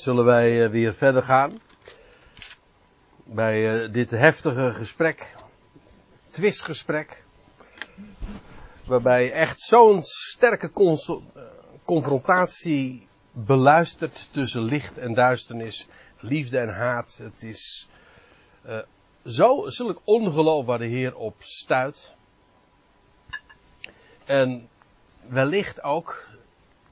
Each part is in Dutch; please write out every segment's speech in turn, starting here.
zullen wij eh, weer verder gaan. Bij eh, dit heftige gesprek, twistgesprek. Waarbij echt zo'n sterke eh, confrontatie beluistert tussen licht en duisternis, liefde en haat. Het is zo zulk ongeloof waar de Heer op stuit. En wellicht ook,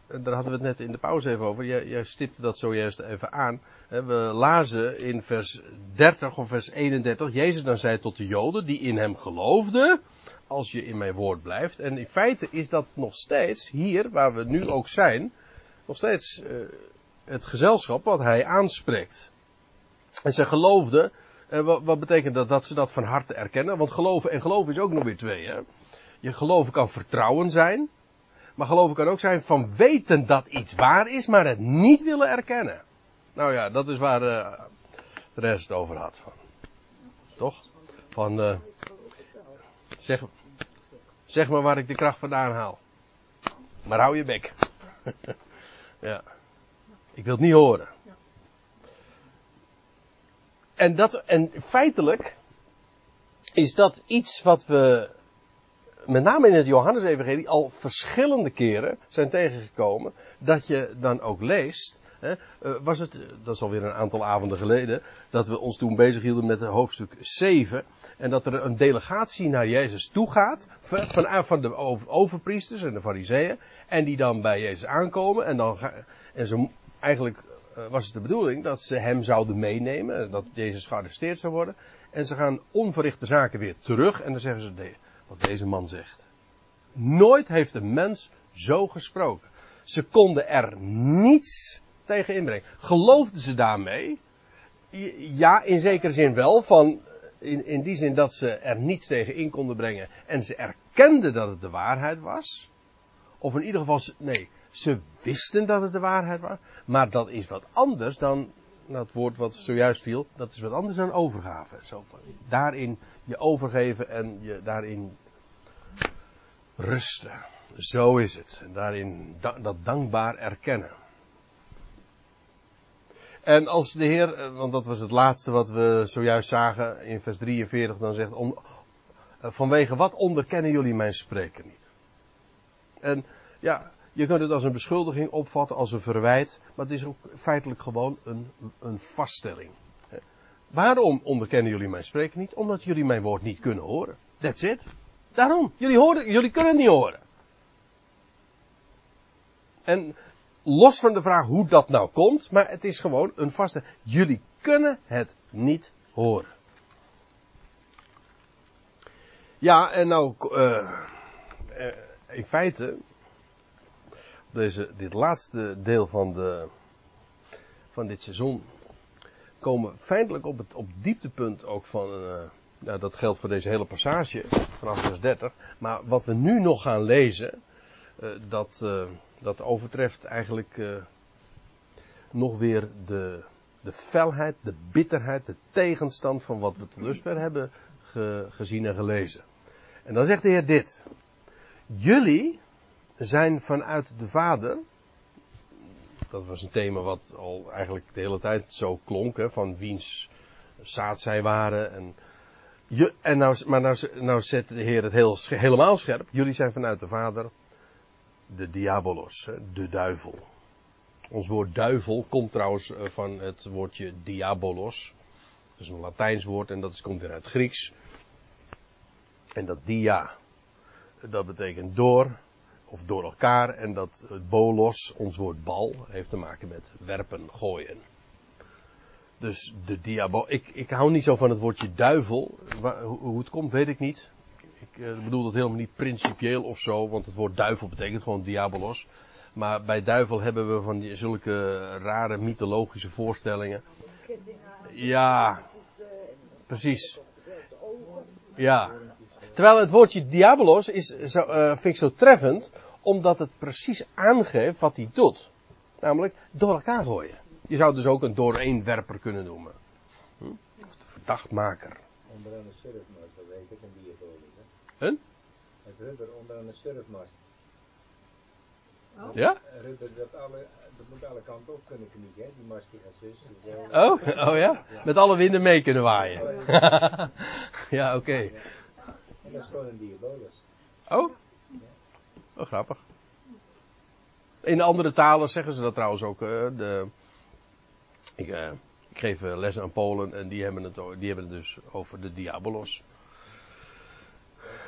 daar hadden we het net in de pauze even over, jij, jij stipte dat zojuist even aan. We lazen in vers 30 of vers 31, Jezus dan zei tot de Joden die in hem geloofden, als je in mijn woord blijft. En in feite is dat nog steeds, hier waar we nu ook zijn, nog steeds uh, het gezelschap wat hij aanspreekt. En zij geloofden, wat, wat, betekent dat? Dat ze dat van harte erkennen. Want geloven en geloven is ook nog weer twee. Hè? Je geloven kan vertrouwen zijn. Maar geloven kan ook zijn van weten dat iets waar is, maar het niet willen erkennen. Nou ja, dat is waar uh, de rest het over had. Toch? Van, uh, zeg, zeg maar waar ik de kracht vandaan haal. Maar hou je bek. ja. Ik wil het niet horen. En dat, en feitelijk is dat iets wat we met name in het Johannesevangelie al verschillende keren zijn tegengekomen. Dat je dan ook leest. Hè, eh, was het, dat is alweer een aantal avonden geleden, dat we ons toen bezig hielden met hoofdstuk 7. En dat er een delegatie naar Jezus toe gaat. Van, van de overpriesters en de fariseeën. En die dan bij Jezus aankomen. En, dan, en ze, eigenlijk eh, was het de bedoeling dat ze hem zouden meenemen. Dat Jezus gearresteerd zou worden. En ze gaan onverrichte zaken weer terug. En dan zeggen ze, wat deze man zegt. Nooit heeft een mens zo gesproken. Ze konden er niets tegen inbrengen. Geloofden ze daarmee? Ja, in zekere zin wel. Van, in, in die zin dat ze er niets tegen in konden brengen. En ze erkenden dat het de waarheid was. Of in ieder geval, nee, ze wisten dat het de waarheid was. Maar dat is wat anders dan dat woord wat zojuist viel, dat is wat anders dan overgave. Zo, daarin je overgeven en je daarin rusten. Zo is het. En daarin dat dankbaar erkennen. En als de Heer, eh, want dat was het laatste wat we zojuist zagen in vers 43, dan zegt, eh, vanwege wat onderkennen jullie mijn spreken niet? En ja, je kunt het als een beschuldiging opvatten, als een verwijt, maar het is ook feitelijk gewoon een, een vaststelling. Waarom onderkennen jullie mijn spreken niet? Omdat jullie mijn woord niet kunnen horen. That's it. Daarom. Jullie, horen, jullie kunnen het niet horen. En los van de vraag hoe dat nou komt, maar het is gewoon een vaste. Jullie kunnen het niet horen. Ja, en nou, uh, in feite deze, dit laatste deel van, de, van dit seizoen komen feitelijk op het op dieptepunt ook van. Nou, dat geldt voor deze hele passage vanaf vers 30. Maar wat we nu nog gaan lezen, uh, dat, uh, dat overtreft eigenlijk nog weer de, de felheid, de bitterheid, de tegenstand van wat we tot dusver hebben ge, gezien en gelezen. En dan zegt de Heer dit. Jullie zijn vanuit de Vader. Dat was een thema wat al eigenlijk de hele tijd zo klonk, van wiens zaad zij waren. En, je, en nou, maar nou, nou zet de Heer het heel, helemaal scherp. Jullie zijn vanuit de Vader de diabolos, de duivel. Ons woord duivel komt trouwens eh, van het woordje diabolos. Dat is een Latijns woord en dat komt weer uit Grieks. En dat dia, dat betekent door of door elkaar. En dat het bolos, ons woord bal, heeft te maken met werpen, gooien. Dus de diabol. Ik, ik hou niet zo van het woordje duivel. hoe het komt, weet ik niet. Ik eh, bedoel dat helemaal niet principieel of zo, want het woord duivel betekent gewoon diabolos. Maar bij duivel hebben we van die, zulke rare mythologische voorstellingen. Ja, precies. Ja, Terwijl het woordje diabolos is zo, uh, vind ik zo treffend, omdat het precies aangeeft wat hij doet. Namelijk door elkaar gooien. Je zou dus ook een dooreenwerper kunnen noemen. Hm? Of de verdachtmaker. Onder een surfmast, dat weet ik, een diabolos. Het rubber onder een surfmast. Ja? Ruben, dat, alle, dat moet alle kanten op kunnen knieken, hè? Die mast die gaat zus. Oh, oh ja? Met alle winden mee kunnen waaien. ja, oké. En dat is gewoon een diabolus. Oh? Oh, grappig. In andere talen zeggen ze dat trouwens ook. eh, de, ik, eh, ik geef eh, les aan Polen en die hebben, het, die hebben het dus over de diabolos.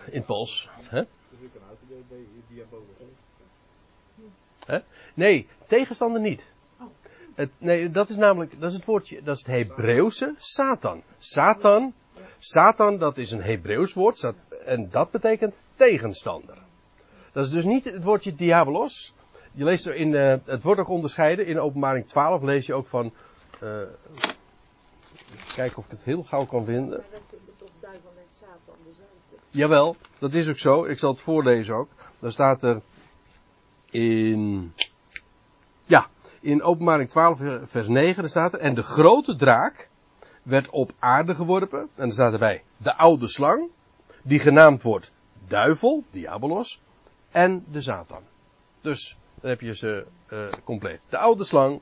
In het Pools. Hè? Dus ik kan de. Nee, tegenstander niet. Het, nee, dat is namelijk, dat is het woordje, dat is het Hebreeuwse Satan. Satan, Satan, dat is een Hebreeuws woord, Sat- en dat betekent tegenstander. Dat is dus niet het woordje diabolos. Je leest er in, eh, het wordt ook onderscheiden, in openbaring 12 lees je ook van, eh, even kijken of ik het heel gauw kan vinden. Jawel, dat is ook zo. Ik zal het voorlezen ook. Daar staat er in. Ja, in openbaring 12, vers 9, daar staat er. En de grote draak werd op aarde geworpen. En er staat erbij de oude slang, die genaamd wordt duivel, diabolos, en de Satan. Dus dan heb je ze eh, compleet. De oude slang,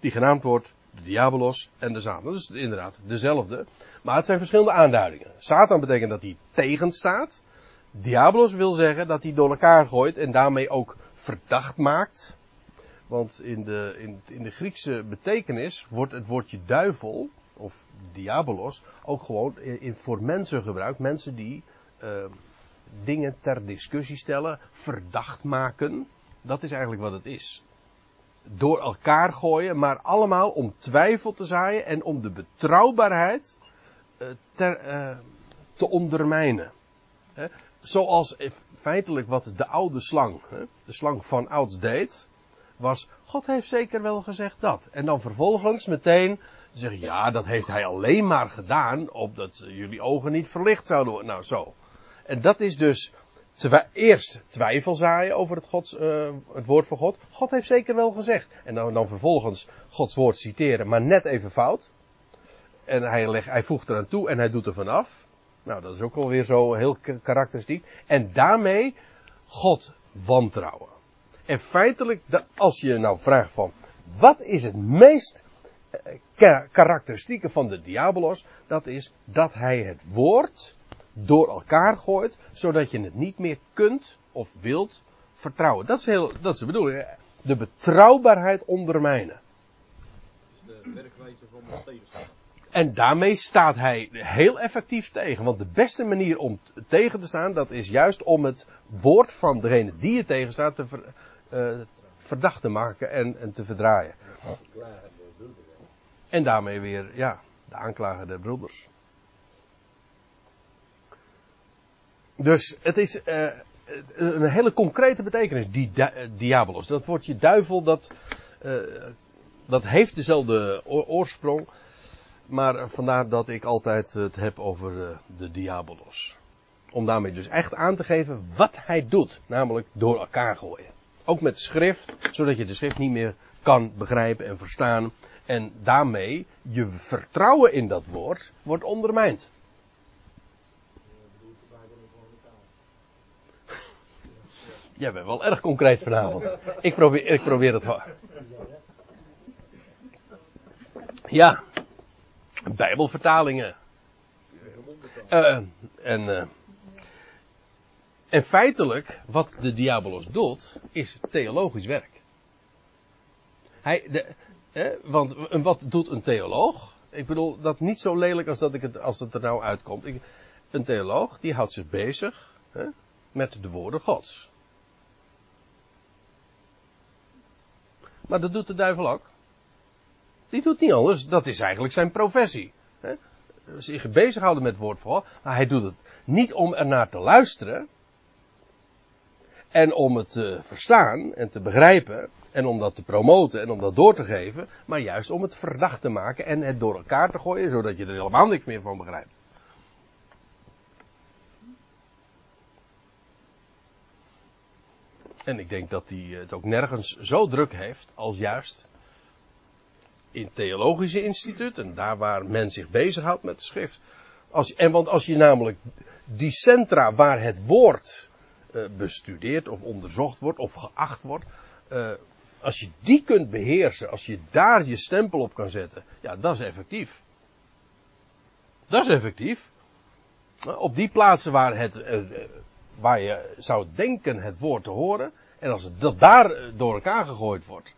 die genaamd wordt de diabolos en de Satan. Dus inderdaad dezelfde. Maar het zijn verschillende aanduidingen. Satan betekent dat hij tegenstaat. Diabolos wil zeggen dat hij door elkaar gooit en daarmee ook verdacht maakt. Want in de, in, in de Griekse betekenis wordt het woordje duivel, of diabolos, ook gewoon in, voor mensen gebruikt. Mensen die eh, dingen ter discussie stellen, verdacht maken. Dat is eigenlijk wat het is. Door elkaar gooien, maar allemaal om twijfel te zaaien en om de betrouwbaarheid eh, eh, te ondermijnen. Zoals feitelijk wat de oude slang, de slang van ouds deed, was, God heeft zeker wel gezegd dat. En dan vervolgens meteen zeggen, ja, dat heeft hij alleen maar gedaan, opdat jullie ogen niet verlicht zouden worden. Nou, zo. En dat is dus eerst twijfel zaaien over het, Gods, eh, het woord van God. God heeft zeker wel gezegd. En dan, dan vervolgens Gods woord citeren, maar net even fout. En hij, legt, hij voegt eraan toe en hij doet er vanaf. Nou, dat is ook alweer zo heel karakteristiek. En daarmee God wantrouwen. En feitelijk, als je nou vraagt van, wat is het meest eh, ka- karakteristieke van de diabolos? Dat is dat hij het woord door elkaar gooit, zodat je het niet meer kunt of wilt vertrouwen. Dat is, heel, dat is de bedoeling. De betrouwbaarheid ondermijnen. Dus de werkwijze van de tegenstander. En daarmee staat hij heel effectief tegen. Want de beste manier om tegen te staan, dat is juist om het woord van degene die je tegenstaat te ver- eh, verdacht te maken en, en te verdraaien. En daarmee weer, ja, de aanklager der broeders. Dus het is eh, een hele concrete betekenis, die di- eh, diabolos. Dat woordje duivel, dat, eh, dat heeft dezelfde oor- oorsprong. Maar eh, vandaar dat ik altijd het heb over eh, de diabolos. Om daarmee dus echt aan te geven wat hij doet. Namelijk door elkaar gooien. Ook met schrift, zodat je de schrift niet meer kan begrijpen en verstaan. En daarmee je vertrouwen in dat woord wordt ondermijnd. Jij bent wel erg concreet vanavond. Ik probeer, ik probeer het. Ja. Bijbelvertalingen. Eh, en, eh, en feitelijk, wat de diabolos doet, is theologisch werk. Hij, de, eh, want wat doet een theoloog? Ik bedoel, dat niet zo lelijk als dat ik het, als het er nou uitkomt. Ik, een theoloog, die houdt zich bezig hè, met de woorden gods. Maar dat doet de duivel ook. Die doet niet anders. Dat is eigenlijk zijn professie. Hè? Zich bezighouden met het woord God. Maar hij doet het niet om ernaar te luisteren. En om het te verstaan en te begrijpen. En om dat te promoten en om dat door te geven. Maar juist om het verdacht te maken en het door elkaar te gooien. Zodat je er helemaal niks meer van begrijpt. En ik denk dat hij het ook nergens zo druk heeft als juist in theologische instituut en daar waar men zich bezighoudt met de schrift. Als, en want als je namelijk die centra waar het woord bestudeerd of onderzocht wordt of geacht wordt, eh, als je die kunt beheersen, als je daar je stempel op kan zetten, ja, dat is effectief. Dat is effectief. Op die plaatsen waar, het, eh, waar je zou denken het woord te horen, en als dat daar eh, door elkaar gegooid wordt.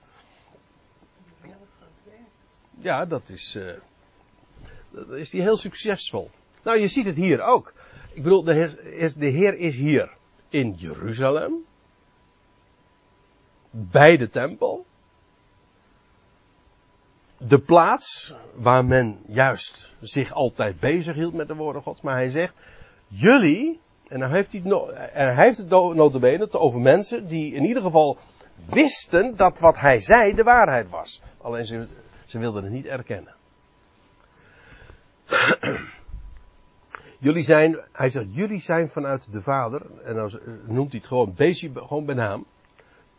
Ja, dat is, eh, is die heel succesvol. Nou, je ziet het hier ook. Ik bedoel, de Heer is hier in Jeruzalem. Bij de tempel. De plaats waar men juist zich altijd bezig hield met de woorden Gods. Maar hij zegt, jullie, en dan heeft hij, en hij heeft het no- notabene over mensen die in ieder geval wisten dat wat hij zei de waarheid was. Alleen ze, ze wilden het niet erkennen. Jullie zijn, hij zegt, jullie zijn vanuit de Vader, en dan noemt hij het gewoon, beetje, gewoon bij naam,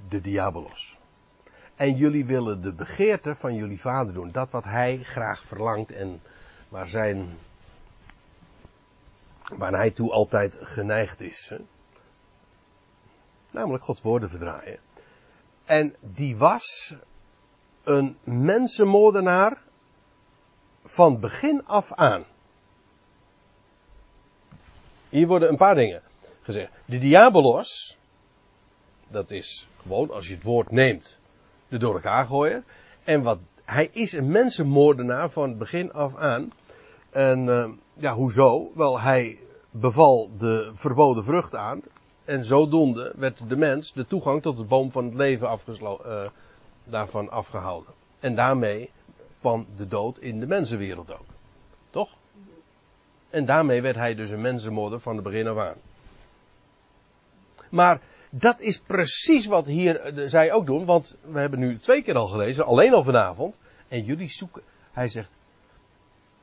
de diabolos. En jullie willen de begeerte van jullie vader doen. Dat wat hij graag verlangt en waar zijn, waar hij toe altijd geneigd is. Hè? Namelijk Gods woorden verdraaien. En die was een mensenmoordenaar van begin af aan. Hier worden een paar dingen gezegd. De diabolos, dat is gewoon als je het woord neemt, de door elkaar gooien. En wat, hij is een mensenmoordenaar van begin af aan. En eh, ja, hoezo? Wel, hij beval de verboden vrucht aan. En zodoende werd de mens de toegang tot de boom van het leven afgeslo- eh, daarvan afgehouden. En daarmee kwam de dood in de mensenwereld ook. Toch? En daarmee werd hij dus een mensenmoorder van de begin af aan. Maar dat is precies wat hier eh, zij ook doen, want we hebben nu twee keer al gelezen, alleen al vanavond. En jullie zoeken, hij zegt,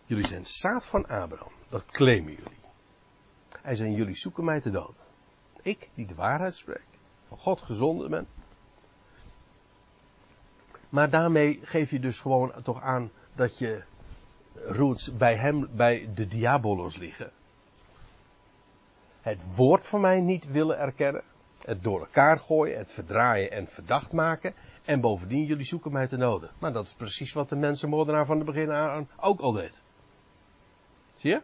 jullie zijn zaad van Abraham, dat claimen jullie. Hij zegt, jullie zoeken mij te doden. Ik, die de waarheid spreek, van God gezonden ben. Maar daarmee geef je dus gewoon toch aan dat je roots bij hem, bij de diabolos liggen. Het woord van mij niet willen erkennen. Het door elkaar gooien, het verdraaien en verdacht maken. En bovendien, jullie zoeken mij te doden. Maar dat is precies wat de mensenmoordenaar van de begin aan ook al deed. Zie je?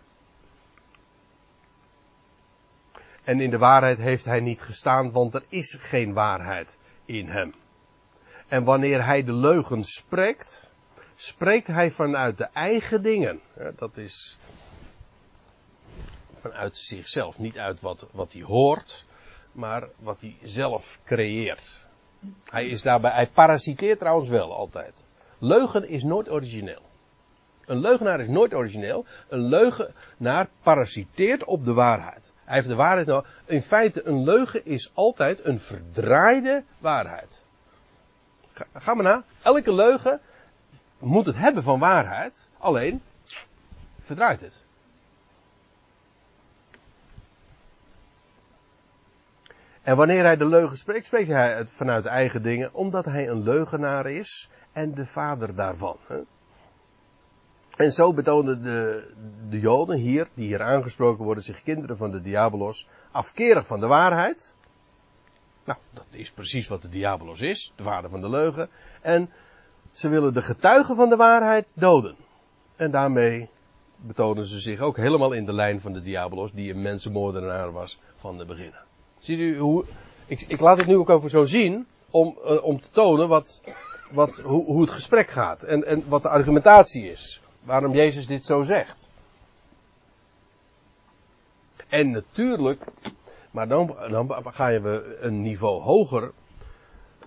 En in de waarheid heeft hij niet gestaan, want er is geen waarheid in hem. En wanneer hij de leugen spreekt, spreekt hij vanuit de eigen dingen. Dat is vanuit zichzelf, niet uit wat, wat hij hoort, maar wat hij zelf creëert. Hij is daarbij, hij parasiteert trouwens wel altijd. Leugen is nooit origineel. Een leugenaar is nooit origineel. Een leugenaar parasiteert op de waarheid. Hij heeft de waarheid nou. In feite, een leugen is altijd een verdraaide waarheid. Ga, ga maar na. Elke leugen moet het hebben van waarheid. Alleen verdraait het. En wanneer hij de leugen spreekt, spreekt hij het vanuit eigen dingen, omdat hij een leugenaar is en de vader daarvan. En zo betonen de, de Joden hier, die hier aangesproken worden, zich kinderen van de diabolos, afkerig van de waarheid. Nou, dat is precies wat de diabolos is, de vader van de leugen. En ze willen de getuigen van de waarheid doden. En daarmee betonen ze zich ook helemaal in de lijn van de diabolos, die een mensenmoordenaar was van de begin. Ziet u hoe. Ik, ik laat het nu ook over zo zien. Om, uh, om te tonen wat, wat, hoe, hoe het gesprek gaat. En, en wat de argumentatie is. Waarom Jezus dit zo zegt. En natuurlijk. Maar dan, dan ga je we een niveau hoger.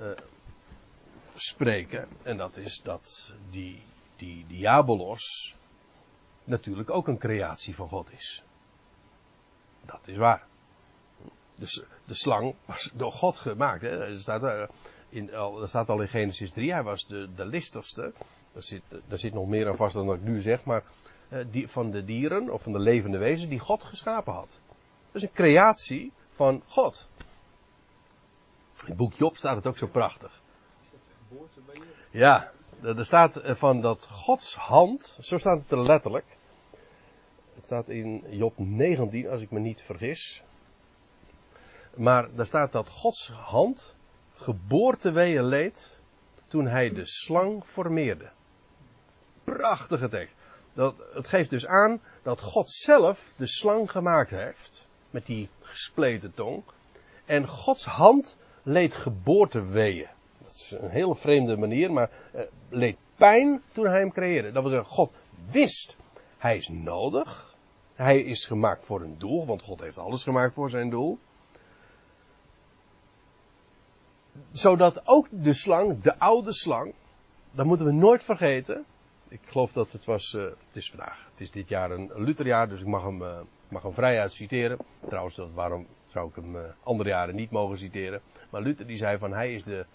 Uh, spreken. En dat is dat die, die diabolos. Natuurlijk ook een creatie van God is. Dat is waar. Dus de slang was door God gemaakt. Hè? Er, staat, in, er staat al in Genesis 3, hij was de, de listigste. Daar zit, zit nog meer aan vast dan wat ik nu zeg, maar die, van de dieren of van de levende wezens die God geschapen had. Dus een creatie van God. In het boek Job staat het ook zo prachtig. Ja, er staat van dat Gods hand, zo staat het er letterlijk. Het staat in Job 19, als ik me niet vergis. Maar daar staat dat Gods hand geboorteweeën leed toen hij de slang formeerde. Prachtige tekst. Dat, het geeft dus aan dat God zelf de slang gemaakt heeft. Met die gespleten tong. En Gods hand leed geboorteweeën. Dat is een hele vreemde manier, maar eh, leed pijn toen hij hem creëerde. Dat wil zeggen, God wist, hij is nodig. Hij is gemaakt voor een doel, want God heeft alles gemaakt voor zijn doel. Zodat ook de slang, de oude slang, dat moeten we nooit vergeten. Ik geloof dat het was, uh, het is vandaag, het is dit jaar een Lutherjaar, dus ik mag hem, uh, mag hem vrijuit citeren. Trouwens, dat, waarom zou ik hem uh, andere jaren niet mogen citeren? Maar Luther die zei van hij is de,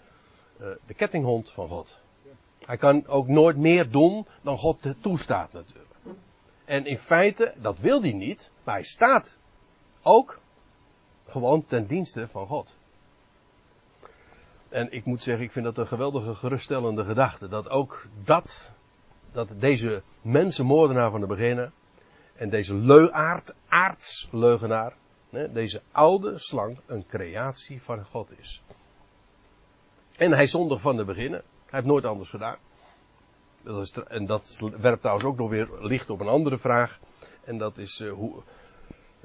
de kettinghond van God. Hij kan ook nooit meer doen dan God toestaat natuurlijk. En in feite, dat wil hij niet, maar hij staat ook gewoon ten dienste van God. En ik moet zeggen, ik vind dat een geweldige geruststellende gedachte. Dat ook dat, dat deze mensenmoordenaar van de beginnen, en deze leuaard, aardsleugenaar, deze oude slang, een creatie van God is. En hij zondig van de beginnen. Hij heeft nooit anders gedaan. Dat is, en dat werpt trouwens ook nog weer licht op een andere vraag. En dat is uh, hoe.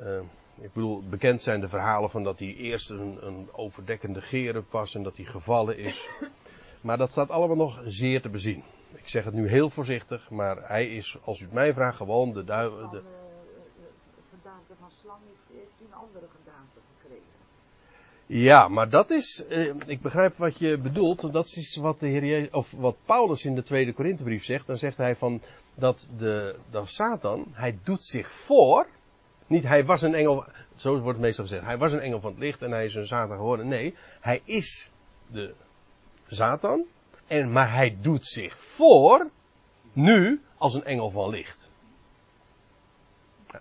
Uh, ik bedoel, bekend zijn de verhalen van dat hij eerst een, overdekkende gerub was en dat hij gevallen is. Maar dat staat allemaal nog zeer te bezien. Ik zeg het nu heel voorzichtig, maar hij is, als u het mij vraagt, gewoon de duivel. De, de, de gedaante van slang is, heeft een andere gedaante gekregen. Ja, maar dat is, eh, ik begrijp wat je bedoelt. Dat is wat de Heer Jezus, of wat Paulus in de tweede Korinthebrief zegt. Dan zegt hij van dat de, dat Satan, hij doet zich voor. Niet hij was een engel, zo wordt het meestal gezegd. Hij was een engel van het licht en hij is een Satan geworden. Nee, hij is de Satan. En, maar hij doet zich voor, nu, als een engel van licht.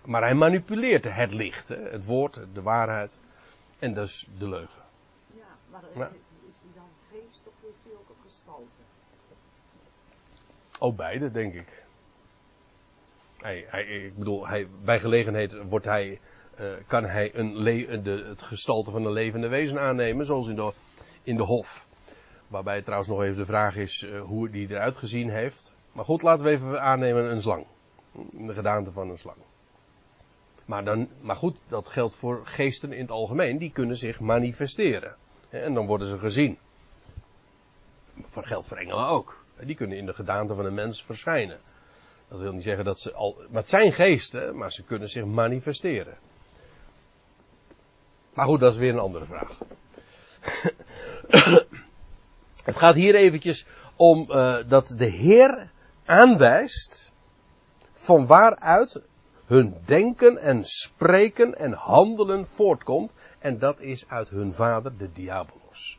Maar hij manipuleert het licht, het woord, de waarheid. En dus de leugen. Ja, maar Ja. is die dan geest of heeft hij ook een gestalte? Ook beide, denk ik. Hij, hij, ik bedoel, hij, bij gelegenheid wordt hij, eh, kan hij een le- de, het gestalte van een levende wezen aannemen, zoals in de, in de hof. Waarbij trouwens nog even de vraag is eh, hoe die eruit gezien heeft. Maar goed, laten we even aannemen een slang. De gedaante van een slang. Maar, dan, maar goed, dat geldt voor geesten in het algemeen. Die kunnen zich manifesteren. En dan worden ze gezien. Dat geldt voor engelen ook. Die kunnen in de gedaante van een mens verschijnen. Dat wil niet zeggen dat ze al. Maar het zijn geesten, maar ze kunnen zich manifesteren. Maar goed, dat is weer een andere vraag. Het gaat hier eventjes om uh, dat de Heer aanwijst van waaruit hun denken en spreken en handelen voortkomt. En dat is uit hun vader, de diabolos.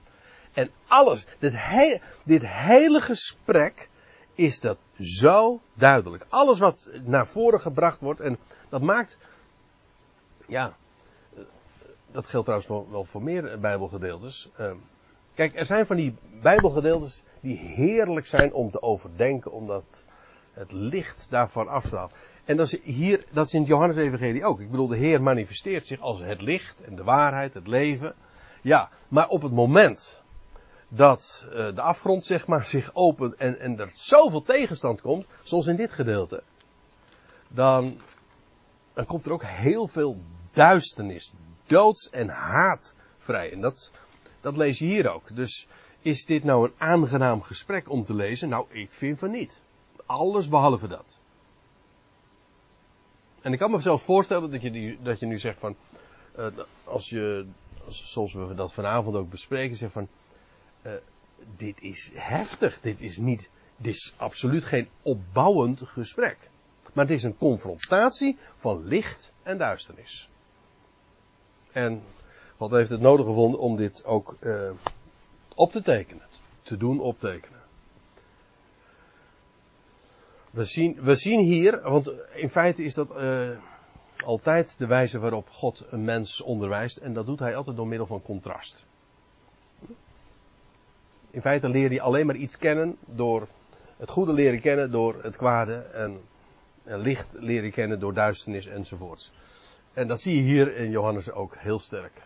En alles, dit, he, dit hele gesprek is dat zo duidelijk. Alles wat naar voren gebracht wordt en dat maakt, ja, dat geldt trouwens wel, voor meer bijbelgedeeltes. Uh, kijk, er zijn van die bijbelgedeeltes die heerlijk zijn om te overdenken, omdat het licht daarvan afstraalt. En dat is hier, dat is in het Johannes-evangelie ook. Ik bedoel, de Heer manifesteert zich als het licht en de waarheid, het leven. Ja, maar op het moment dat uh, de afgrond zeg maar zich opent en, en er zoveel tegenstand komt, zoals in dit gedeelte, dan, dan komt er ook heel veel duisternis, doods en haat vrij. En dat, dat lees je hier ook. Dus is dit nou een aangenaam gesprek om te lezen? Nou, ik vind van niet. Alles behalve dat. En ik kan me zelfs voorstellen dat je, die, dat je nu zegt van, uh, als je, zoals we dat vanavond ook bespreken, zegt van, uh, dit is heftig, dit is niet, dit is absoluut geen opbouwend gesprek. Maar het is een confrontatie van licht en duisternis. En God heeft het nodig gevonden om dit ook uh, op te tekenen, te doen optekenen. We zien, we zien hier, want in feite is dat uh, altijd de wijze waarop God een mens onderwijst. En dat doet hij altijd door middel van contrast. In feite leer je alleen maar iets kennen door het goede leren kennen door het kwade. En, en licht leren kennen door duisternis enzovoorts. En dat zie je hier in Johannes ook heel sterk.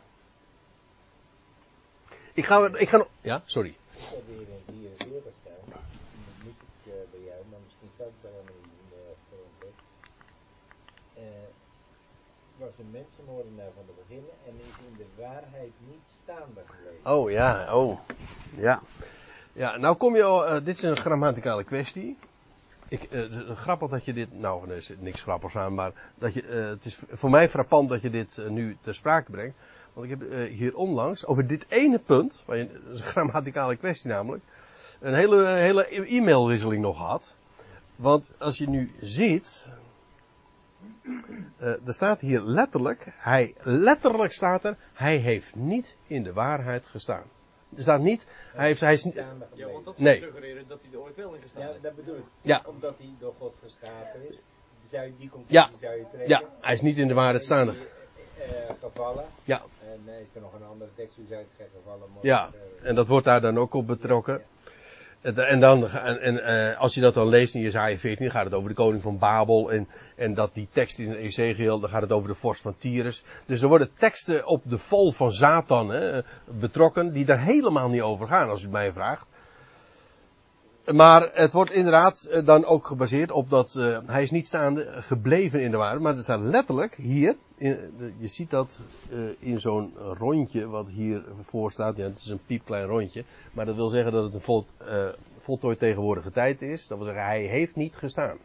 Ik ga, ik ga. Ja, sorry. Ik heb weer in 44 staan. Dat mis ik eh, bij helemaal niet in de grondwet. Eh, was een mensenmoordenaar van de beginnen en is in de waarheid niet staande gebleven. Oh ja, oh. Ja. Ja, nou kom je al, eh, dit is een grammaticale kwestie. Ik, eh, is grappig dat je dit, nou er is niks grappigs aan, maar dat je, eh, het is voor mij frappant dat je dit eh, nu ter sprake brengt. Want ik heb eh, hier onlangs over dit ene punt, een grammaticale kwestie namelijk, een hele, hele e-mailwisseling nog gehad. Want als je nu ziet, eh, er staat hier letterlijk, hij, letterlijk staat er, hij heeft niet in de waarheid gestaan. Er staat niet, hij heeft, hij is niet, Ja, want dat Nee. zou suggereren dat hij er ooit wel in gestaan Ja, dat bedoel ik. Ja. Omdat hij door God geschapen is. Zou je die conclusie Ja. zou je trekken. ja, hij is niet in de waarheid staande. Eh, gevallen. Ja. En eh, is er nog een andere tekst, zou je het gevallen? Maar, Ja, en dat wordt daar dan ook op betrokken. En, en dan, en, en eh, als je dat dan leest in Jezaja 14, gaat het over de koning van Babel. En, en dat die tekst in Ezekiel, dan gaat het over de vorst van Tyrus. Dus er worden teksten op de vol van Satan hè, betrokken, die daar helemaal niet over gaan, als u het mij vraagt. Maar het wordt inderdaad eh, dan ook gebaseerd op dat eh, hij is niet staande gebleven in de waarheid. Maar er staat letterlijk hier, in, je ziet dat eh, in zo'n rondje wat hier voor staat. Ja, het is een piepklein rondje. Maar dat wil zeggen dat het een vol, eh, voltooid tegenwoordige tijd is. Dat wil zeggen hij heeft niet gestaan.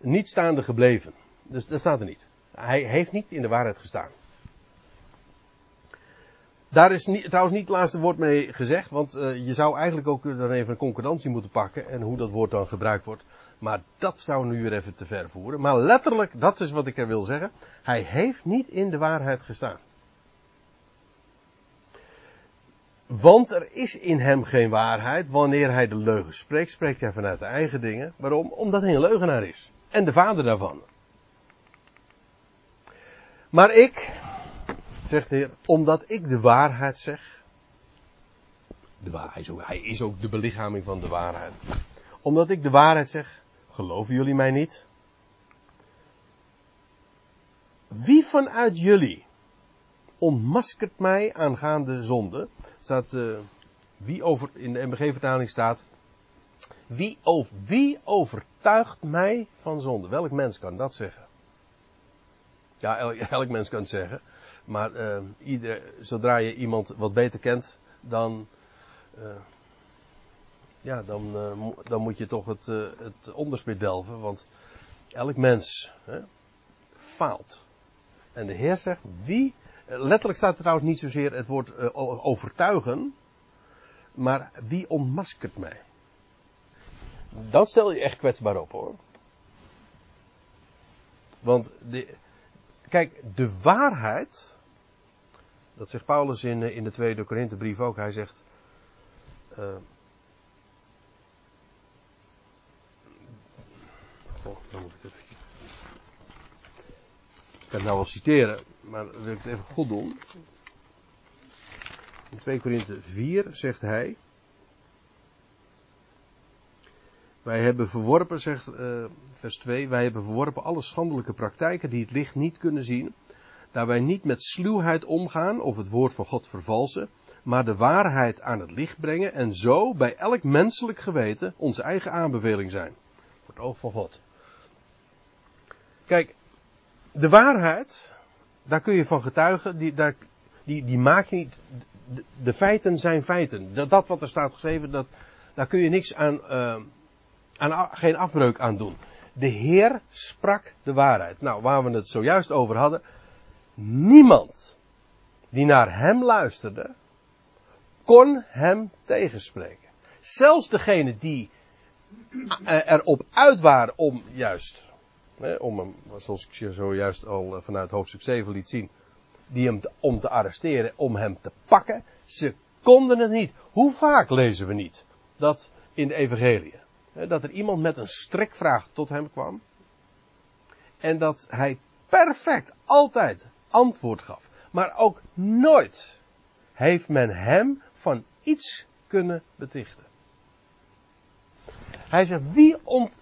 Niet staande gebleven. Dus dat staat er niet. Hij heeft niet in de waarheid gestaan. Daar is niet, trouwens niet het laatste woord mee gezegd, want eh, je zou eigenlijk ook dan even een concordantie moeten pakken en hoe dat woord dan gebruikt wordt. Maar dat zou nu weer even te ver voeren. Maar letterlijk, dat is wat ik er wil zeggen. Hij heeft niet in de waarheid gestaan. Want er is in hem geen waarheid. Wanneer hij de leugen spreekt, spreekt hij vanuit de eigen dingen. Waarom? Omdat hij een leugenaar is. En de vader daarvan. Maar ik, zegt de Heer, omdat ik de waarheid zeg. De waar, hij, is ook, hij is ook de belichaming van de waarheid. Omdat ik de waarheid zeg, geloven jullie mij niet? Wie vanuit jullie ontmaskert mij aangaande zonde? Staat, eh, wie over, in de MBG-vertaling staat, wie, over, wie overtuigt mij van zonde? Welk mens kan dat zeggen? Ja, elk, elk mens kan het zeggen. Maar eh, zodra je iemand wat beter kent, dan, eh, ja, dan, eh, dan moet je toch het, het onderspit delven. Want elk mens hè, faalt. En de Heer zegt, wie, letterlijk staat er trouwens niet zozeer het woord overtuigen, maar wie ontmaskert mij? Dan stel je echt kwetsbaar op hoor. Want de, kijk, de waarheid, dat zegt Paulus in, eh, in de tweede Korinthebrief ook, hij zegt, goh, dan moet ik het even, ik kan het nou wel citeren, maar dan wil ik het even goed doen. In 2 Korinthe 4 zegt hij, wij hebben verworpen, zegt eh, vers 2, wij hebben verworpen alle schandelijke praktijken die het licht niet kunnen zien, daar wij niet met sluwheid omgaan of het woord van God vervalsen, maar de waarheid aan het licht brengen en zo bij elk menselijk geweten onze eigen aanbeveling zijn. Voor het oog van God. Kijk, de waarheid, daar kun je van getuigen, die, daar, die, die maak je niet. De, feiten zijn feiten. Dat, dat wat er staat geschreven, dat, daar kun je niks aan, eh, aan, geen afbreuk aan doen. De Heer sprak de waarheid. Nou, waar we het zojuist over hadden. Niemand die naar hem luisterde, kon hem tegenspreken. Zelfs degene die eh, erop uit waren om juist, om hem, zoals ik je zojuist al eh, vanuit hoofdstuk 7 liet zien, die hem om te arresteren, om hem te pakken, ze konden het niet. Hoe vaak lezen we niet dat in de evangelie, dat er iemand met een strikvraag tot hem kwam en dat hij perfect altijd antwoord gaf, maar ook nooit heeft men hem van iets kunnen betichten. Hij zegt, wie ont...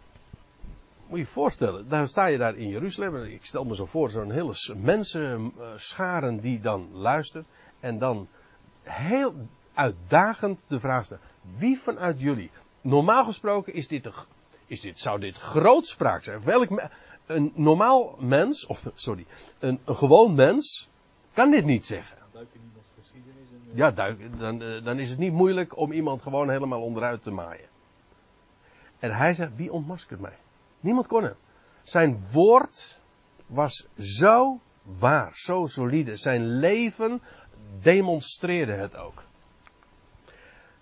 Moet je je voorstellen, daar sta je daar in Jeruzalem. Ik stel me zo voor, zo'n hele mensen, eh, scharen die dan luistert. En dan heel uitdagend de vraag stellen. Wie vanuit jullie? Normaal gesproken is dit, een, is dit, zou dit grootspraak zijn. Welk, een normaal mens, of sorry, een, een gewoon mens, kan dit niet zeggen. Eh, Ja, duik, dan, eh, dan is het niet moeilijk om iemand gewoon helemaal onderuit te maaien. En hij zegt, wie ontmaskert mij? Niemand kon hem. Zijn woord was zo waar, zo solide. Zijn leven demonstreerde het ook.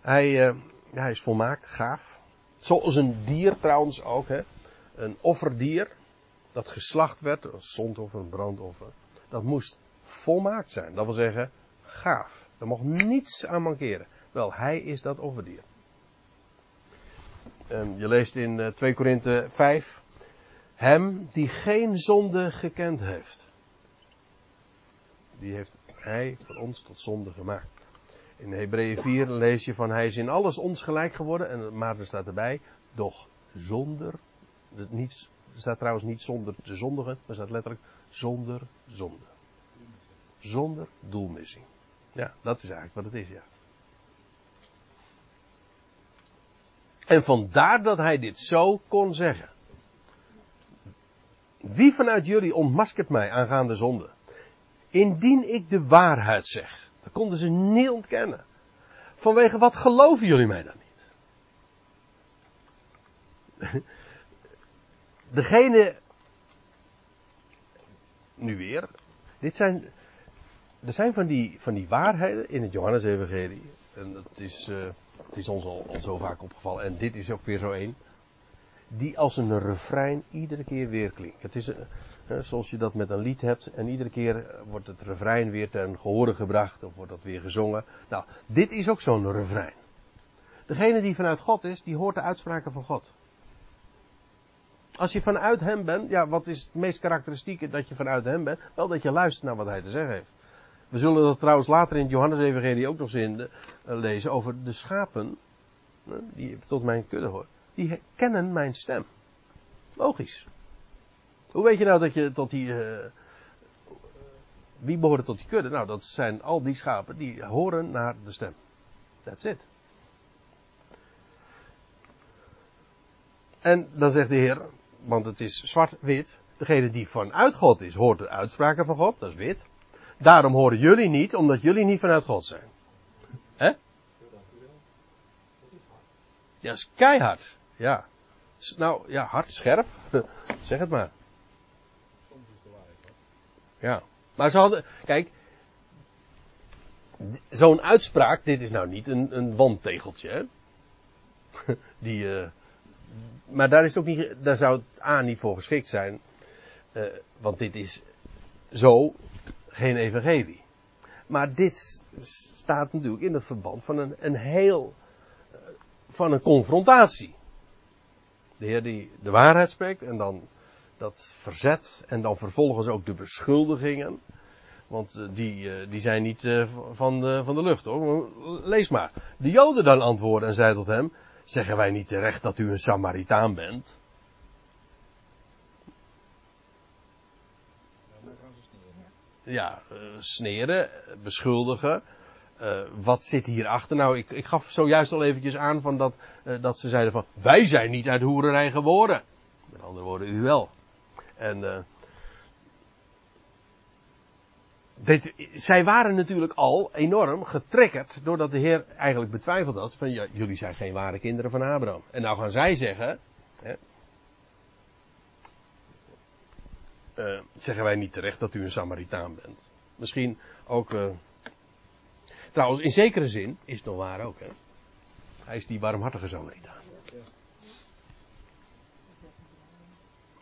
Hij, eh, hij is volmaakt, gaaf. Zoals een dier trouwens ook. Hè. Een offerdier dat geslacht werd, een zondoffer, een brandoffer. Dat moest volmaakt zijn. Dat wil zeggen, gaaf. Er mocht niets aan mankeren. Wel, hij is dat offerdier. En je leest in eh, 2 Korinthe 5. Hem die geen zonde gekend heeft. Die heeft hij voor ons tot zonde gemaakt. In Hebreeën 4 lees je van hij is in alles ons gelijk geworden. En maar er staat erbij, doch zonder. dus Niet, er staat trouwens niet zonder te zondigen, maar staat letterlijk zonder zonde. Zonder doelmissing. Ja, dat is eigenlijk wat het is, ja. En vandaar dat hij dit zo kon zeggen. Wie vanuit jullie ontmaskert mij aangaande zonde? Indien ik de waarheid zeg. Dat konden ze niet ontkennen. Vanwege wat geloven jullie mij dan niet? Degene. Nu weer. Dit zijn. Er zijn van die, van die waarheden in het Johannes-evangelie. En dat is, eh, het is ons al, al zo vaak opgevallen. En dit is ook weer zo één. Die als een refrein iedere keer weer klinkt. Het is eh, eh, zoals je dat met een lied hebt. En iedere keer wordt het refrein weer ten gehore gebracht. Of wordt dat weer gezongen. Nou, dit is ook zo'n refrein. Degene die vanuit God is, die hoort de uitspraken van God. Als je vanuit hem bent, ja, wat is het meest karakteristieke dat je vanuit hem bent? Wel dat je luistert naar wat hij te zeggen heeft. We zullen dat trouwens later in het Johannes-evangelie ook nog eens de, eh, lezen over de schapen, eh, die tot mijn kudde horen. Die kennen mijn stem. Logisch. Hoe weet je nou dat je tot die, eh, wie behoren tot die kudde? Nou, dat zijn al die schapen die horen naar de stem. That's it. En dan zegt de Heer, want het is zwart-wit. Degene die vanuit God is, hoort de uitspraken van God, dat is wit. Daarom horen jullie niet, omdat jullie niet vanuit God zijn. Hè? Ja, is keihard. Ja. Nou, ja, hard, scherp. zeg het maar. De waarheid. Ja. Maar ze hadden, kijk, zo'n uitspraak, dit is nou niet een, een wandtegeltje, hè? Die, eh, maar daar is ook niet, daar zou het A niet voor geschikt zijn, eh, want dit is zo geen evangelie. Maar dit staat natuurlijk in het verband van een, een heel, eh, van een confrontatie. De Heer die de waarheid spreekt en dan dat verzet en dan vervolgens ook de beschuldigingen. Want eh, die, die zijn niet van, de, van de lucht hoor. Lees maar. De Joden dan antwoorden en zeiden tot hem: Zeggen wij niet terecht dat u een Samaritaan bent? Ja, eh, sneren, beschuldigen. Eh, wat zit hierachter? Nou, ik, ik gaf zojuist al eventjes aan van dat, eh, dat ze zeiden van, wij zijn niet uit hoererij geboren. Met andere woorden, u wel. En eh, zij waren natuurlijk al enorm getrekkerd doordat de Heer eigenlijk betwijfeld had van, jullie zijn geen ware kinderen van Abraham. En nou gaan zij zeggen, hè, eh, zeggen wij niet terecht dat u een Samaritaan bent. Misschien ook. eh, trouwens, in zekere zin is het nog waar ook. Hè? Hij is die barmhartige Samaritaan.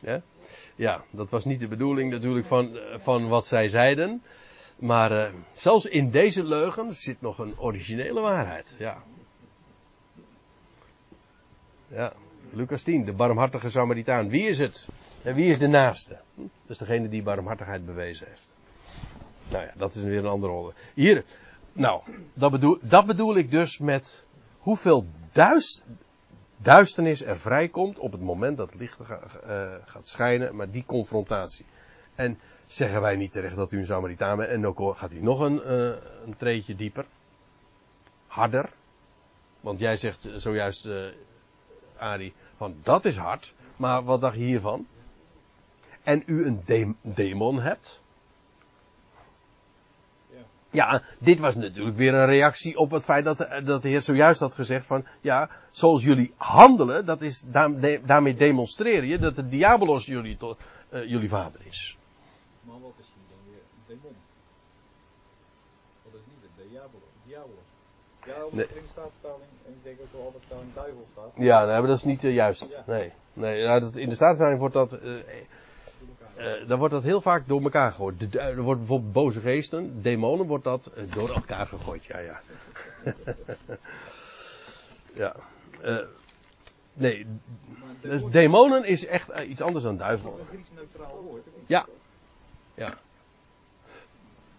Ja? ja, dat was niet de bedoeling natuurlijk van, eh, van wat zij zeiden. Maar eh, zelfs in deze leugen zit nog een originele waarheid. Ja. Ja, Lucas 10, de barmhartige Samaritaan. Wie is het? En wie is de naaste? Hm, Dat is degene die barmhartigheid bewezen heeft. Nou ja, dat is weer een andere rol. Hier, nou, dat bedoel, dat bedoel ik dus met hoeveel duist, duisternis er vrijkomt op het moment dat het licht eh, gaat schijnen, maar die confrontatie. En zeggen wij niet terecht dat u een Samaritaan bent, en ook al gaat hij nog een, eh, een treetje dieper. harder. Want jij zegt eh, zojuist, eh Ari, van dat is hard. Maar wat dacht je hiervan? En u een dem- demon hebt. Ja. Ja, dit was natuurlijk weer een reactie op het feit dat de, dat de Heer zojuist had gezegd van, ja, zoals jullie handelen, dat is, daar- daarmee demonstreer je dat de diabolos jullie, tot, jullie vader is. Maar wat is hier dan weer een demon? Dat is niet de diabolo. Diabolos. Ja, in de staatvertaling, en ik denk ook wel altijd een duivel staat, Ja, nee, maar dat is niet eh, juist. Ja. Nee, nee dat, in de staatsvertaling wordt dat, eh, eh, dan wordt dat heel vaak door elkaar gegooid. De, er wordt bijvoorbeeld boze geesten, demonen, wordt dat door elkaar gegooid. Ja, ja. ja. nee, dus demon demonen is echt iets anders dan duivel. een Grieks neutraal woord? Ja. Ja.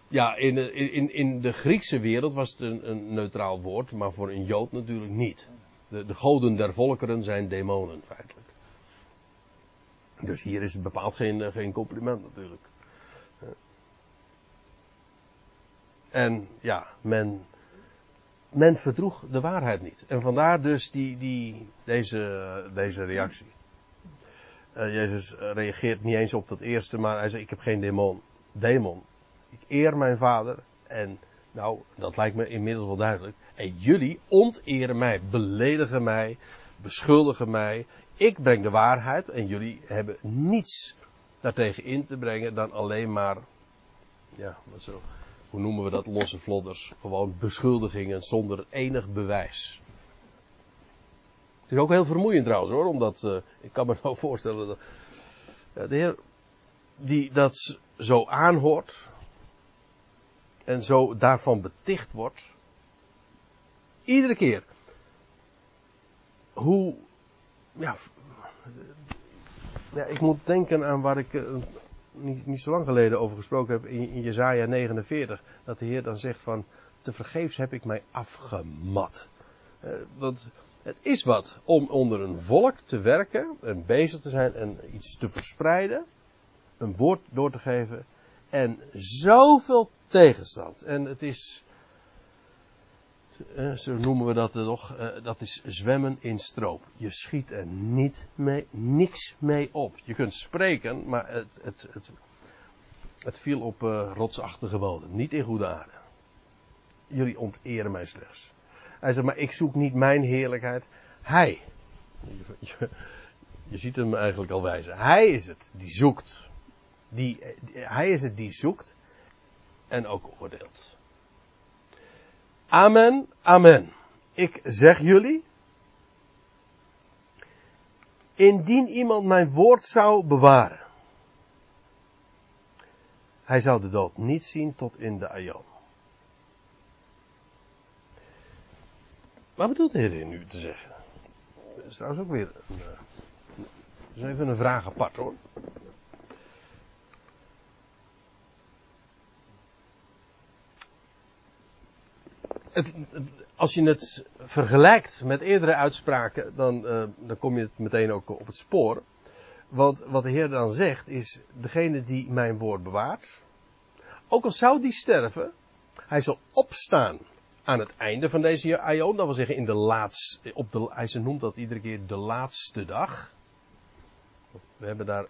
Ja, in, de- in, in de Griekse wereld was het een, een neutraal woord, maar voor een Jood natuurlijk niet. De, de goden der volkeren zijn demonen, feitelijk. Dus hier is het bepaald geen, eh, geen compliment natuurlijk. Eh. En ja, men, men verdroeg de waarheid niet. En vandaar dus die, die, deze, deze reactie. Eh, Jezus reageert niet eens op dat eerste, maar hij zegt: Ik heb geen demon. Demon. Ik eer mijn vader. En nou, dat lijkt me inmiddels wel duidelijk. En jullie onteren mij, beledigen mij, beschuldigen mij. Ik breng de waarheid en jullie hebben niets daartegen in te brengen dan alleen maar, ja, wat zo, hoe noemen we dat, losse vlodders. Gewoon beschuldigingen zonder enig bewijs. Het is ook heel vermoeiend trouwens hoor, omdat eh, ik kan me nou voorstellen dat de Heer die dat zo aanhoort en zo daarvan beticht wordt, iedere keer hoe, ja, ja ik moet denken aan waar ik eh, niet, niet zo lang geleden over gesproken heb in, in Jezaja 49, dat de Heer dan zegt van, te vergeefs heb ik mij afgemat. Eh, want het is wat om onder een volk te werken en bezig te zijn en iets te verspreiden, een woord door te geven en zoveel tegenstand. En het is, eh, zo noemen we dat toch, eh, dat is zwemmen in stroop. Je schiet er niet mee, niks mee op. Je kunt spreken, maar het, het, het, het viel op eh, rotsachtige bodem, niet in goede aarde. Jullie onteren mij slechts. Hij zegt, maar ik zoek niet mijn heerlijkheid. Hij. Je, ziet hem eigenlijk al wijzen. Hij is het die zoekt. Die, hij is het die zoekt en ook oordeelt. Amen, amen. Ik zeg jullie. Indien iemand mijn woord zou bewaren. Hij zou de dood niet zien tot in de aion. Wat bedoelt de Heer nu te zeggen? Dat is trouwens ook weer een, eh, is even een vraag apart hoor. Het- als je het vergelijkt met eerdere uitspraken, dan, eh, dan kom je het meteen ook op het spoor. Want wat de Heer dan zegt is, degene die mijn woord bewaart, ook al zou die sterven, hij zal opstaan aan het einde van deze aion, dat wil zeggen in de laatste, op de, hij noemt dat iedere keer de laatste dag. We hebben daar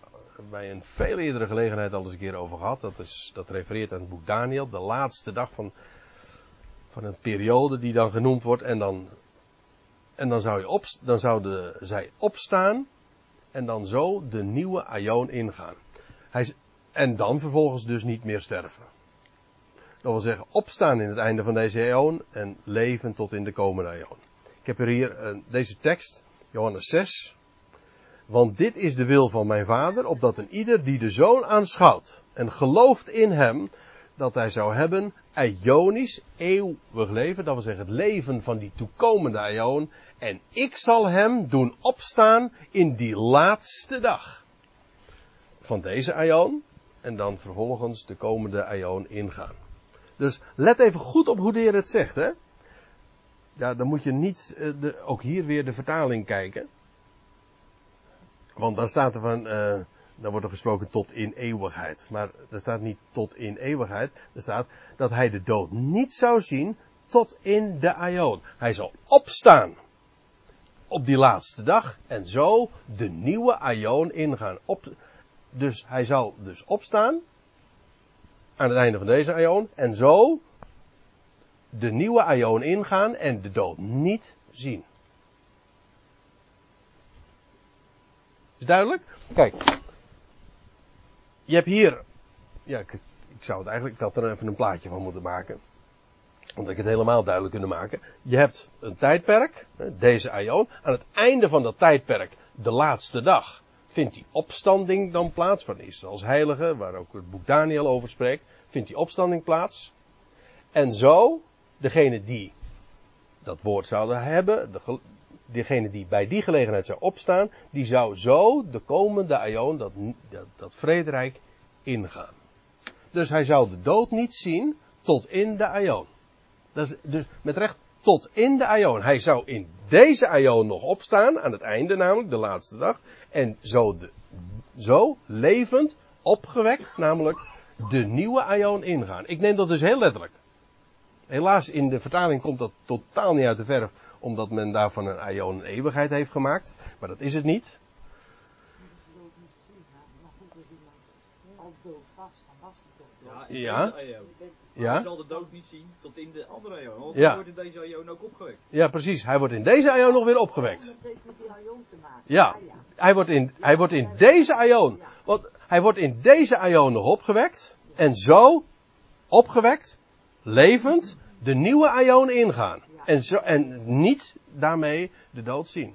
bij een veel eerdere gelegenheid al eens een keer over gehad. Dat, is, dat refereert aan het boek Daniel, de laatste dag van, van een periode die dan genoemd wordt. En dan, en dan, zou, je op, dan zouden zij opstaan en dan zo de nieuwe aion ingaan. Hij, en dan vervolgens dus niet meer sterven. Dat wil zeggen, opstaan in het einde van deze eeuw en leven tot in de komende eeuw. Ik heb er hier eh, deze tekst, Johannes 6. Want dit is de wil van mijn vader, opdat een ieder die de zoon aanschouwt en gelooft in hem, dat hij zou hebben Ionisch eeuwig leven. Dat wil zeggen het leven van die toekomende Ion. En ik zal hem doen opstaan in die laatste dag. Van deze Ion. En dan vervolgens de komende Ion ingaan. Dus let even goed op hoe de Heer het zegt, hè. Ja, dan moet je niet, eh, de, ook hier weer de vertaling kijken. Want dan staat er van, eh, dan wordt er gesproken tot in eeuwigheid. Maar er staat niet tot in eeuwigheid. Er staat dat hij de dood niet zou zien tot in de aion. Hij zal opstaan op die laatste dag en zo de nieuwe aion ingaan. Op, dus hij zal dus opstaan aan het einde van deze aion en zo de nieuwe aion ingaan en de dood niet zien. Is duidelijk? Kijk. Je hebt hier. Ja, ik, ik zou het eigenlijk. Ik had er even een plaatje van moeten maken. Omdat ik het helemaal duidelijk kunnen maken. Je hebt een tijdperk. Deze aion. Aan het einde van dat tijdperk. De laatste dag. Vindt die opstanding dan plaats. Van Israëls heilige. Waar ook het boek Daniel over spreekt. Vindt die opstanding plaats. En zo. Degene die dat woord zouden hebben. Degene die bij die gelegenheid zou opstaan, die zou zo de komende aion, dat, dat, vrederijk, ingaan. Dus hij zou de dood niet zien tot in de aion. Dus met recht tot in de aion. Hij zou in deze aion nog opstaan, aan het einde namelijk, de laatste dag. En zo, zo levend, opgewekt, namelijk de nieuwe aion ingaan. Ik neem dat dus heel letterlijk. Helaas in de vertaling komt dat totaal niet uit de verf, omdat men daarvan een aion een eeuwigheid heeft gemaakt. Maar dat is het niet. Al dood dan. Ja, Ja. eeuw. Hij Ja, zal de dood niet zien tot in de andere eeuw. Want Ja. hij wordt in deze eeuw ook opgewekt. ja, precies. Hij wordt in deze aion nog weer opgewekt. Dat heeft met die aion te maken. Ja. Hij wordt in, hij wordt in deze aion. Want hij wordt in deze aion nog opgewekt. En zo, opgewekt, levend, de nieuwe aion ingaan. En, zo, en niet daarmee de dood zien.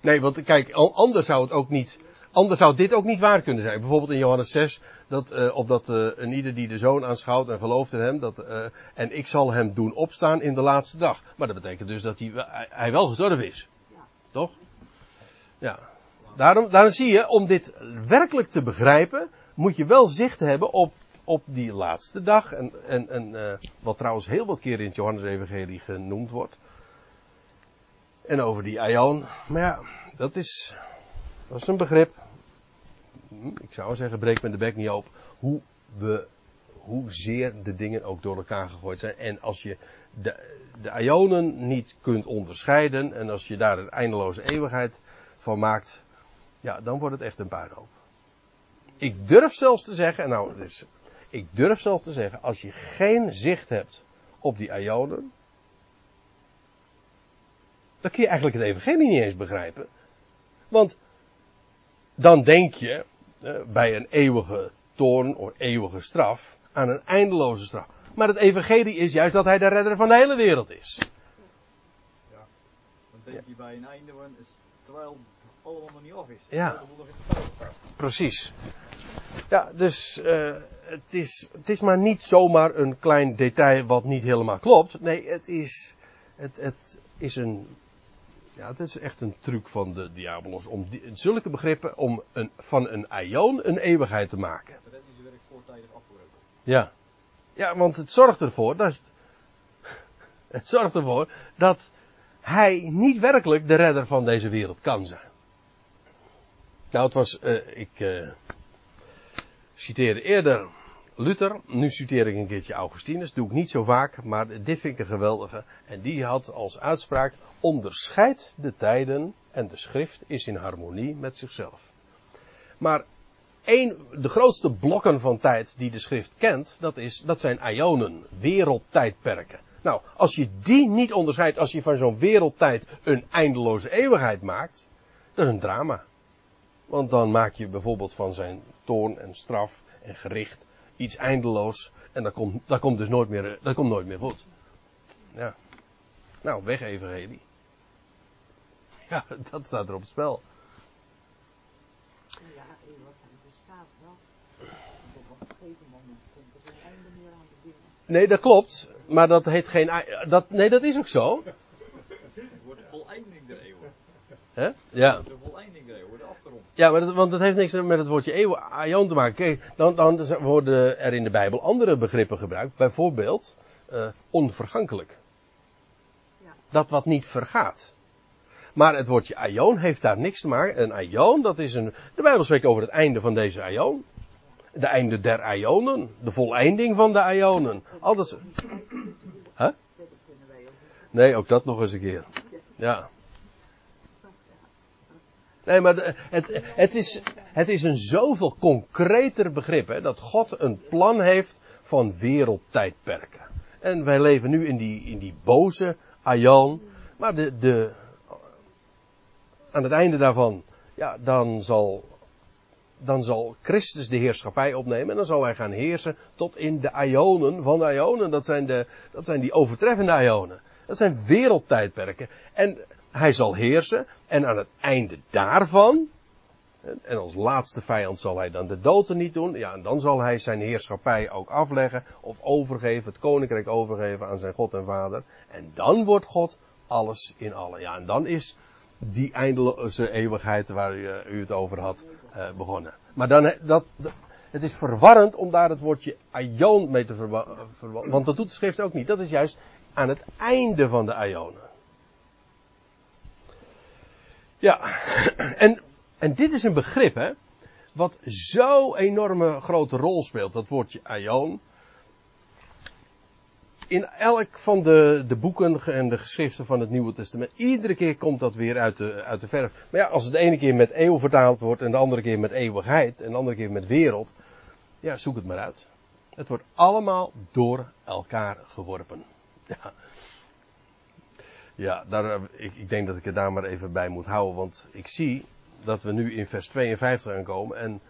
Nee, want kijk, an- anders zou het ook niet, anders zou dit ook niet waar kunnen zijn. Bijvoorbeeld in Johannes 6, dat, eh opdat eh een ieder die de zoon aanschouwt en gelooft in hem, dat, eh, en ik zal hem doen opstaan in de laatste dag. Maar dat betekent dus dat hij, wel- hij, wel gestorven is. Ja. Toch? Ja. Daarom, daarom zie je, om dit werkelijk te begrijpen, moet je wel zicht hebben op, op die laatste dag. En, en, en wat trouwens heel wat keren in het Johannes-evangelie genoemd wordt. En over die aion. Maar ja, dat is, dat is een begrip. Hm, Ik zou zeggen, breek me de bek niet op. Hoe we, hoezeer de dingen ook door elkaar gegooid zijn. En als je de, de aionen niet kunt onderscheiden. En als je daar een eindeloze eeuwigheid van maakt. Ja, dan wordt het echt een puinhoop. Ik durf zelfs te zeggen, nou, dus, ik durf zelfs te zeggen, als je geen zicht hebt op die aionen, dan kun je eigenlijk het evangelie niet eens begrijpen. Want dan denk je bij een eeuwige toorn of eeuwige straf aan een eindeloze straf. Maar het evangelie is juist dat hij de redder van de hele wereld is. Dan denk je bij een einde, terwijl het allemaal nog niet af is. Ja. Precies. Ja, dus eh, het, is, het is maar niet zomaar een klein detail wat niet helemaal klopt. Nee, het is, het, het is een. Ja, het is echt een truc van de diabolos om die, zulke begrippen om een, van een aion een eeuwigheid te maken. Voortijdig afgebroken. Ja. Ja, want het zorgt ervoor dat. Het zorgt ervoor dat hij niet werkelijk de redder van deze wereld kan zijn. Nou, het was. eh, ik eh, citeerde eerder Luther. Nu citeer ik een keertje Augustinus. Doe ik niet zo vaak, maar dit vind ik een geweldige. En die had als uitspraak: onderscheid de tijden en de schrift is in harmonie met zichzelf. Maar een, de grootste blokken van tijd die de schrift kent, dat, is, dat zijn ionen, wereldtijdperken. Nou, als je die niet onderscheidt, als je van zo'n wereldtijd een eindeloze eeuwigheid maakt, dat is een drama. Want dan maak je bijvoorbeeld van zijn toorn en straf en gericht iets eindeloos en dat komt, dat komt dus nooit meer, dat komt nooit meer goed. Ja. Nou, weg evangelie. Ja, dat staat er op het spel. Ja, eeuwigheid bestaat wel. Op een gegeven moment komt er geen einde meer aan de dingen. Nee, dat klopt. Maar dat heet geen. Dat, nee, dat is ook zo. Het wordt de voleinding der eeuwen. Hè? Ja. De voleinding der eeuwen wordt afgerond. Ja, maar dat, want dat heeft niks met het woordje eeuw, aion te maken. Kijk, dan, dan worden er in de Bijbel andere begrippen gebruikt. Bijvoorbeeld eh, onvergankelijk. Ja. Dat wat niet vergaat. Maar het woordje aion heeft daar niks te maken. Een aion, dat is een. De Bijbel spreekt over het einde van deze aion. de einde der Ionen. De voleinding van de Ionen. Alles. Huh? Nee, ook dat nog eens een keer. Ja. Nee, maar het, het, is, het is een zoveel concreter begrip, hè, dat God een plan heeft van wereldtijdperken. En wij leven nu in die, in die boze aion, maar de, de, aan het einde daarvan, ja, dan zal, dan zal Christus de heerschappij opnemen en dan zal hij gaan heersen tot in de ionen van de ionen. Dat zijn, de, dat zijn die overtreffende ionen. Dat zijn wereldtijdperken. En hij zal heersen. En aan het einde daarvan. En als laatste vijand zal hij dan de dood niet doen. Ja, en dan zal hij zijn heerschappij ook afleggen. Of overgeven, het koninkrijk overgeven aan zijn God en Vader. En dan wordt God alles in allen. Ja, en dan is die eindeloze eeuwigheid waar u, eh, het over had eh, begonnen. Maar dan, eh, dat, dat- het is verwarrend om daar het woordje aion mee te verwarren. Want dat doet de schrift ook niet. Dat is juist aan het einde van de aionen. Ja, en, en dit is een begrip, hè, wat zo enorme grote rol speelt, dat woordje aion. In elk van de, de boeken en de geschriften van het Nieuwe Testament, iedere keer komt dat weer uit de, uit de verf. Maar ja, als het de ene keer met eeuw vertaald wordt en de andere keer met eeuwigheid en de andere keer met wereld, ja, zoek het maar uit. Het wordt allemaal door elkaar geworpen. Ja. Ja, daar, eh, ik, ik denk dat ik het daar maar even bij moet houden, want ik zie dat we nu in vers 52 aankomen en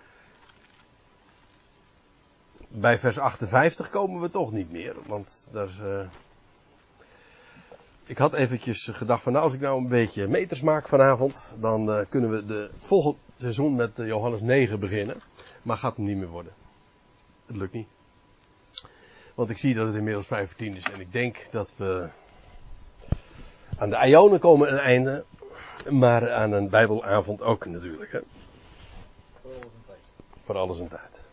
bij vers 58 komen we toch niet meer, want daar is, eh, ik had eventjes gedacht van nou als ik nou een beetje meters maak vanavond, dan eh, kunnen we de, het volgende seizoen met Johannes 9 beginnen, maar gaat hem niet meer worden. Het lukt niet. Want ik zie dat het inmiddels 5 voor 10 is en ik denk dat we aan de Ionen komen een einde, maar aan een Bijbelavond ook natuurlijk. Hè? Voor alles een tijd. Voor alles een tijd.